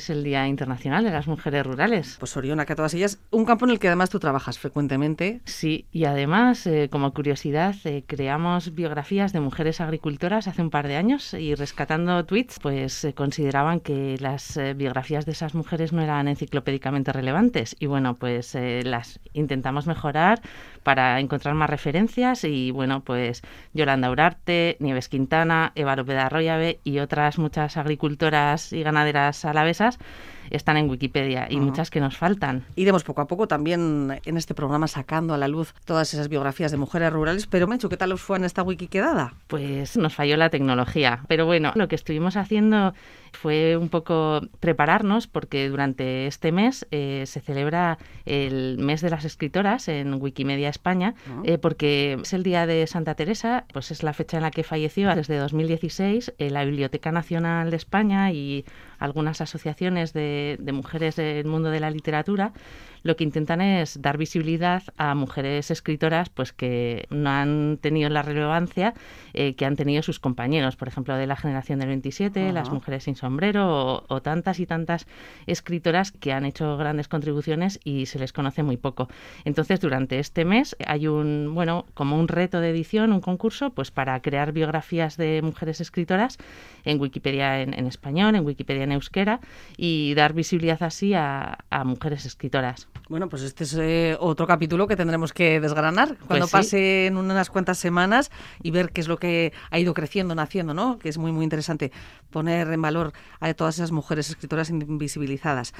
Es el Día Internacional de las Mujeres Rurales. Pues Oriona, que a todas ellas, un campo en el que además tú trabajas frecuentemente. Sí, y además, eh, como curiosidad, eh, creamos biografías de mujeres agricultoras hace un par de años y rescatando tweets, pues consideraban que las eh, biografías de esas mujeres no eran enciclopédicamente relevantes. Y bueno, pues las intentamos mejorar para encontrar más referencias y bueno, pues Yolanda Urarte, Nieves Quintana, Eva López Arroyave y otras muchas agricultoras y ganaderas alavesas están en Wikipedia y muchas que nos faltan. Iremos poco a poco también en este programa sacando a la luz todas esas biografías de mujeres rurales. Pero, Mencho, ¿qué tal os fue en esta wiki quedada? Pues nos falló la tecnología. Pero bueno, lo que estuvimos haciendo fue un poco prepararnos porque durante este mes eh, se celebra el mes de las escritoras en Wikimedia España ah. eh, porque es el día de Santa Teresa, pues es la fecha en la que falleció desde 2016 en la Biblioteca Nacional de España y algunas asociaciones de, de mujeres del mundo de la literatura lo que intentan es dar visibilidad a mujeres escritoras pues que no han tenido la relevancia eh, que han tenido sus compañeros, por ejemplo, de la generación del 27, las mujeres sombrero o, tantas y tantas escritoras que han hecho grandes contribuciones y se les conoce muy poco. Entonces, durante este mes hay un, bueno, como un reto de edición, un concurso, pues para crear biografías de mujeres escritoras en Wikipedia en, español, en Wikipedia en euskera y dar visibilidad así a mujeres escritoras. Bueno, pues este es eh, otro capítulo que tendremos que desgranar cuando pues pasen unas cuantas semanas y ver qué es lo que ha ido creciendo, naciendo, ¿no? Que es muy, muy interesante poner en valor a todas esas mujeres escritoras invisibilizadas.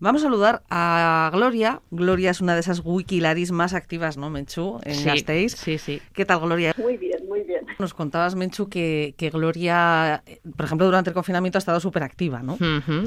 Vamos a saludar a Gloria. Gloria es una de esas wikilaris más activas, ¿no, Menchu? En sí, Sí, sí. ¿Qué tal, Gloria? Muy bien. Nos contabas, Menchu, que, que Gloria, por ejemplo, durante el confinamiento ha estado súper activa, ¿no?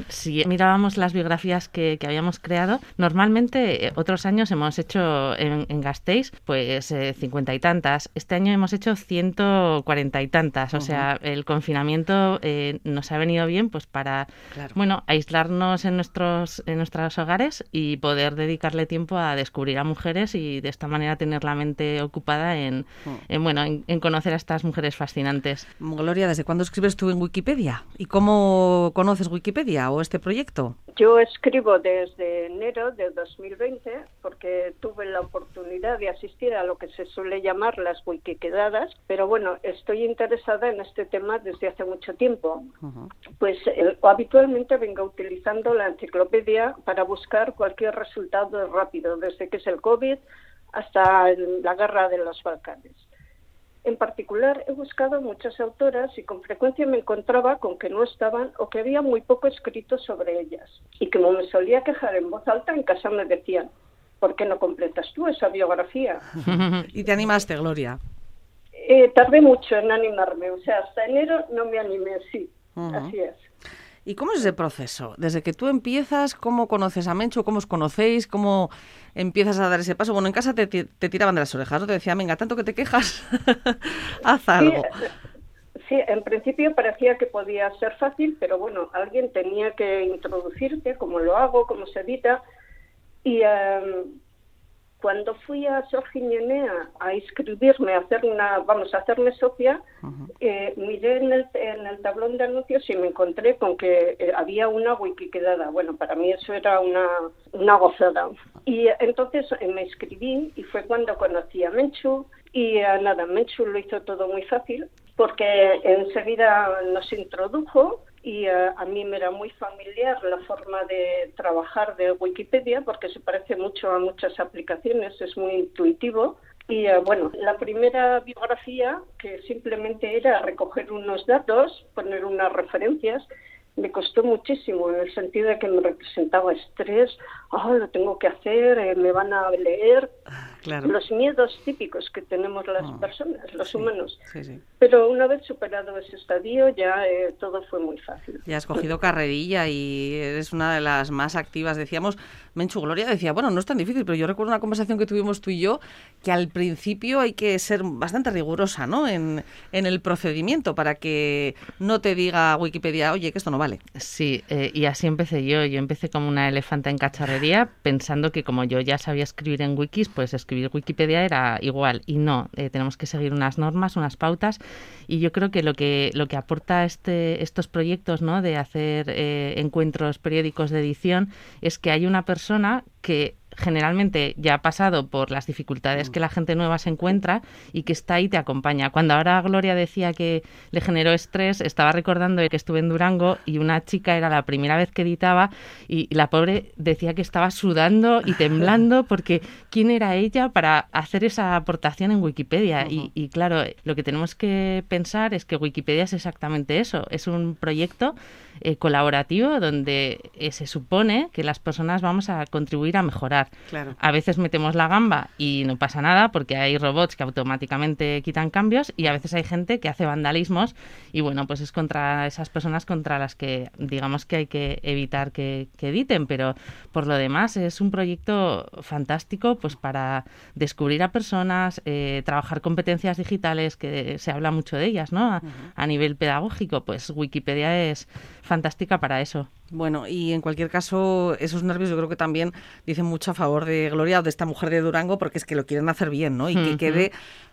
Sí, mirábamos las biografías que, que, habíamos creado. Normalmente, eh, otros años hemos hecho en, en Gasteiz, pues eh, cincuenta y tantas. Este año hemos hecho ciento cuarenta y tantas. O sea, el confinamiento eh, nos ha venido bien, pues para, bueno, aislarnos en nuestros nuestros hogares y poder dedicarle tiempo a descubrir a mujeres y de esta manera tener la mente ocupada en, mm. bueno, en, conocer a estas mujeres fascinantes. Gloria, ¿desde cuándo escribes tú en Wikipedia? ¿Y cómo conoces Wikipedia o este proyecto? Yo escribo desde enero de 2020 porque tuve la oportunidad de asistir a lo que se suele llamar las wikiquedadas, pero bueno, estoy interesada en este tema desde hace mucho tiempo. Pues eh, habitualmente vengo utilizando la enciclopedia para buscar cualquier resultado rápido, desde que es el COVID hasta la guerra de los Balcanes. En particular, he buscado muchas autoras y con frecuencia me encontraba con que no estaban o que había muy poco escrito sobre ellas. Y como me solía quejar en voz alta, en casa me decían, ¿por qué no completas tú esa biografía? ¿Y te animaste, Gloria? Eh, tardé mucho en animarme, o sea, hasta enero no me animé, sí, así es. ¿Y cómo es ese proceso? Desde que tú empiezas, ¿cómo conoces a Mencho? ¿Cómo os conocéis? ¿Cómo empiezas a dar ese paso? Bueno, en casa te, tiraban de las orejas, ¿no? Te decían, venga, tanto que te quejas, haz algo. Sí, en principio parecía que podía ser fácil, pero bueno, alguien tenía que introducirte, cómo lo hago, cómo se edita. Y em, cuando fui a Sor a inscribirme, a hacer una, vamos a hacerme socia, eh, miré en el, en el, tablón de anuncios y me encontré con que eh, había una wiki quedada. Bueno, para mí eso era una, una gozada. Y entonces eh, me inscribí y fue cuando conocí a Menchu y nada, Menchu lo hizo todo muy fácil porque enseguida nos introdujo y eh, a mí me era muy familiar la forma de trabajar de Wikipedia porque se parece mucho a muchas aplicaciones, es muy intuitivo. Y eh, bueno, la primera biografía, que simplemente era recoger unos datos, poner unas referencias, me costó muchísimo en el sentido de que me representaba estrés, oh, lo tengo que hacer, eh, me van a leer, los miedos típicos que tenemos las ah, personas, los humanos. Pero una vez superado ese estadio ya eh, todo fue muy fácil. Ya has cogido carrerilla y eres una de las más activas. Decíamos, Menchu Gloria decía, bueno, no es tan difícil, pero yo recuerdo una conversación que tuvimos tú y yo que al principio hay que ser bastante rigurosa ¿no? en, en el procedimiento para que no te diga Wikipedia, oye, que esto no vale. Sí, eh, y así empecé yo. Yo empecé como una elefanta en cacharrería pensando que como yo ya sabía escribir en wikis, pues escribir Wikipedia era igual. Y no, eh, tenemos que seguir unas normas, unas pautas. Y yo creo que lo que, lo que aporta este, estos proyectos ¿no? de hacer eh, encuentros periódicos de edición es que hay una persona que generalmente ya ha pasado por las dificultades que la gente nueva se encuentra y que está ahí te acompaña. Cuando ahora Gloria decía que le generó estrés, estaba recordando que estuve en Durango y una chica era la primera vez que editaba y la pobre decía que estaba sudando y temblando porque quién era ella para hacer esa aportación en Wikipedia. y, y claro, lo que tenemos que pensar es que Wikipedia es exactamente eso, es un proyecto eh, colaborativo donde eh, se supone que las personas vamos a contribuir a mejorar. A veces metemos la gamba y no pasa nada porque hay robots que automáticamente quitan cambios y a veces hay gente que hace vandalismos y bueno, pues es contra esas personas contra las que digamos que hay que evitar que, editen, pero por lo demás es un proyecto fantástico pues para descubrir a personas, eh, trabajar competencias digitales, que se habla mucho de ellas, ¿no? A, a nivel pedagógico, pues Wikipedia es fantástica para eso. Bueno, y en cualquier caso, esos nervios yo creo que también dicen mucho a favor de Gloria o de esta mujer de Durango, porque es que lo quieren hacer bien, ¿no? Y que quede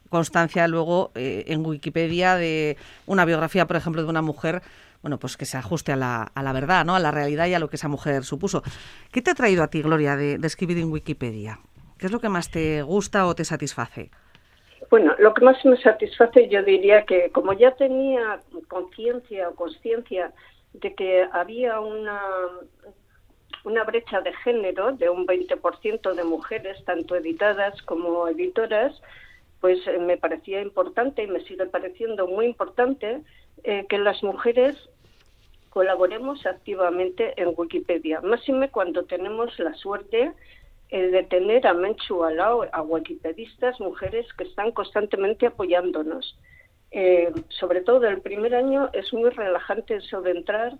constancia luego eh, en Wikipedia de una biografía, por ejemplo, de una mujer bueno, pues que se ajuste a la, a la verdad, ¿no? A la realidad y a lo que esa mujer supuso. ¿Qué te ha traído a ti, Gloria, de, de escribir en Wikipedia? ¿Qué es lo que más te gusta o te satisface? Bueno, lo que más me satisface yo diría que como ya tenía conciencia o conciencia de que había una, una brecha de género de un 20% de mujeres, tanto editadas como editoras, pues eh, me parecía importante y me sigue pareciendo muy importante eh, que las mujeres colaboremos activamente en Wikipedia, máxime cuando tenemos la suerte eh, de tener a Menchu al lado, a wikipedistas, mujeres que están constantemente apoyándonos. Eh, sobre todo el primer año, es muy relajante eso de entrar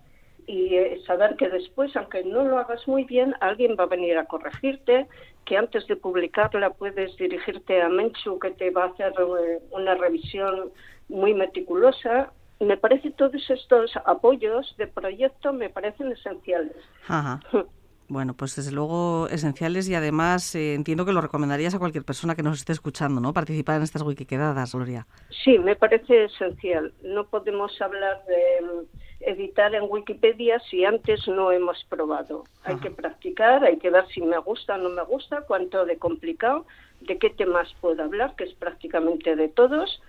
y eh, saber que después, aunque no lo hagas muy bien, alguien va a venir a corregirte, que antes de publicarla puedes dirigirte a Menchu, que te va a hacer eh, una revisión muy meticulosa. Me parece todos estos apoyos de proyecto me parecen esenciales. Ajá. Bueno, pues desde luego esenciales y además eh, entiendo que lo recomendarías a cualquier persona que nos esté escuchando, ¿no? Participar en estas wikiquedadas, Gloria. Sí, me parece esencial. No podemos hablar de mm, editar en Wikipedia si antes no hemos probado. Hay que practicar, hay que ver si me gusta o no me gusta, cuánto de complicado, de qué temas puedo hablar, que es prácticamente de todos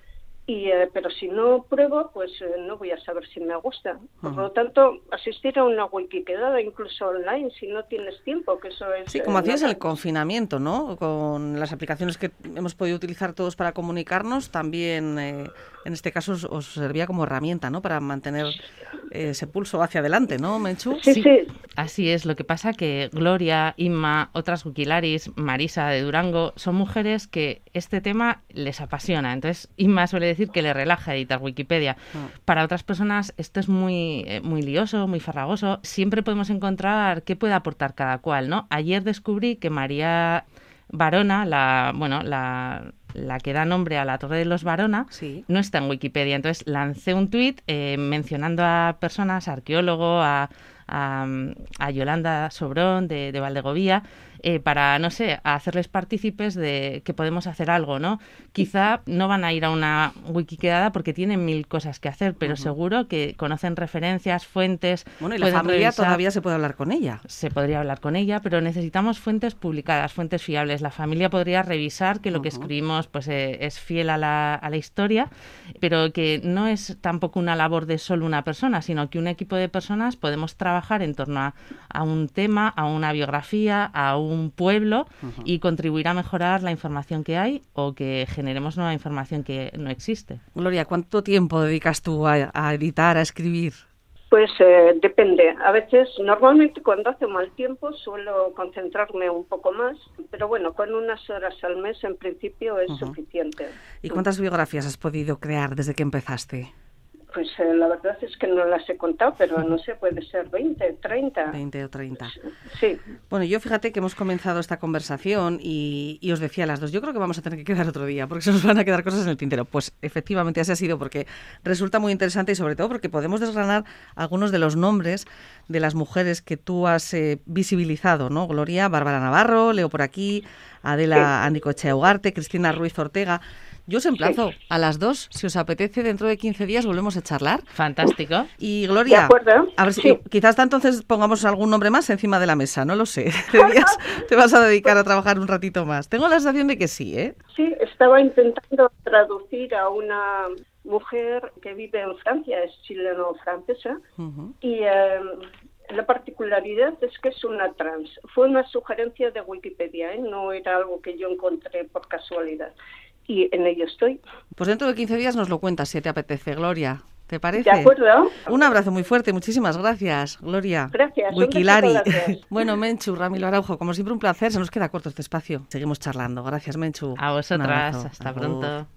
y, eh, pero si no pruebo, pues eh, no voy a saber si me gusta. Por lo tanto, asistir a una Wikiquedada, incluso online, si no tienes tiempo, que eso es... Sí, como eh, hacías el confinamiento, ¿no? Con las aplicaciones que hemos podido utilizar todos para comunicarnos, también en este caso os, servía como herramienta, ¿no? Para mantener ese pulso hacia adelante, ¿no, Menchu? Sí, sí, Así es. Lo que pasa que Gloria, Inma, otras Wikilaris, Marisa de Durango, son mujeres que este tema les apasiona. Entonces, Inma suele decir que le relaja editar Wikipedia. Ah. Para otras personas esto es muy, eh, muy lioso, muy farragoso. Siempre podemos encontrar qué puede aportar cada cual, ¿no? Ayer descubrí que María Varona, la, bueno, la, la que da nombre a la Torre de los Varona, no está en Wikipedia. Entonces lancé un tuit eh, mencionando a personas, arqueólogo, a, a, Yolanda Sobrón de, de Valdegovía, eh, para, no sé, hacerles partícipes de que podemos hacer algo, ¿no? Quizá no van a ir a una Wikiquedada porque tienen mil cosas que hacer, pero seguro que conocen referencias, fuentes. Bueno, y la familia todavía se puede hablar con ella. Se podría hablar con ella, pero necesitamos fuentes publicadas, fuentes fiables. La familia podría revisar que lo que escribimos pues eh, es fiel a la, a la historia, pero que no es tampoco una labor de solo una persona, sino que un equipo de personas podemos trabajar en torno a, a un tema, a una biografía, a un pueblo y contribuir a mejorar la información que hay o que generemos nueva información que no existe. Gloria, ¿cuánto tiempo dedicas tú a, editar, a escribir? Pues eh, depende. A veces, normalmente cuando hace mal tiempo suelo concentrarme un poco más, pero bueno, con unas horas al mes en principio es suficiente. ¿Y cuántas biografías has podido crear desde que empezaste? Pues eh, la verdad es que no las he contado, pero no sé, puede ser 20, 30. 20 o 30. Sí. Bueno, yo fíjate que hemos comenzado esta conversación y, os decía a las dos, yo creo que vamos a tener que quedar otro día porque se nos van a quedar cosas en el tintero. Pues efectivamente así ha sido porque resulta muy interesante y sobre todo porque podemos desgranar algunos de los nombres de las mujeres que tú has eh, visibilizado, ¿no? Gloria, Bárbara Navarro, leo por aquí, Adela Andicochea Ugarte, Cristina Ruiz Ortega. Yo os emplazo a las dos, si os apetece, dentro de 15 días volvemos a charlar. Fantástico. Y Gloria, a ver si quizás hasta entonces pongamos algún nombre más encima de la mesa, no lo sé. Te, vas a dedicar a trabajar un ratito más. Tengo la sensación de que sí, ¿eh? Sí, estaba intentando traducir a una mujer que vive en Francia, es chileno-francesa, y em, la particularidad es que es una trans. Fue una sugerencia de Wikipedia, ¿eh? no era algo que yo encontré por casualidad y en ello estoy. Pues dentro de 15 días nos lo cuentas si te apetece, Gloria. ¿Te parece? De acuerdo. Un abrazo muy fuerte, muchísimas gracias, Gloria. Gracias. Wikilari. bueno, Menchu, Ramiro Araujo, como siempre un placer, se nos queda corto este espacio. Seguimos charlando. Gracias, Menchu. A vosotras, hasta pronto.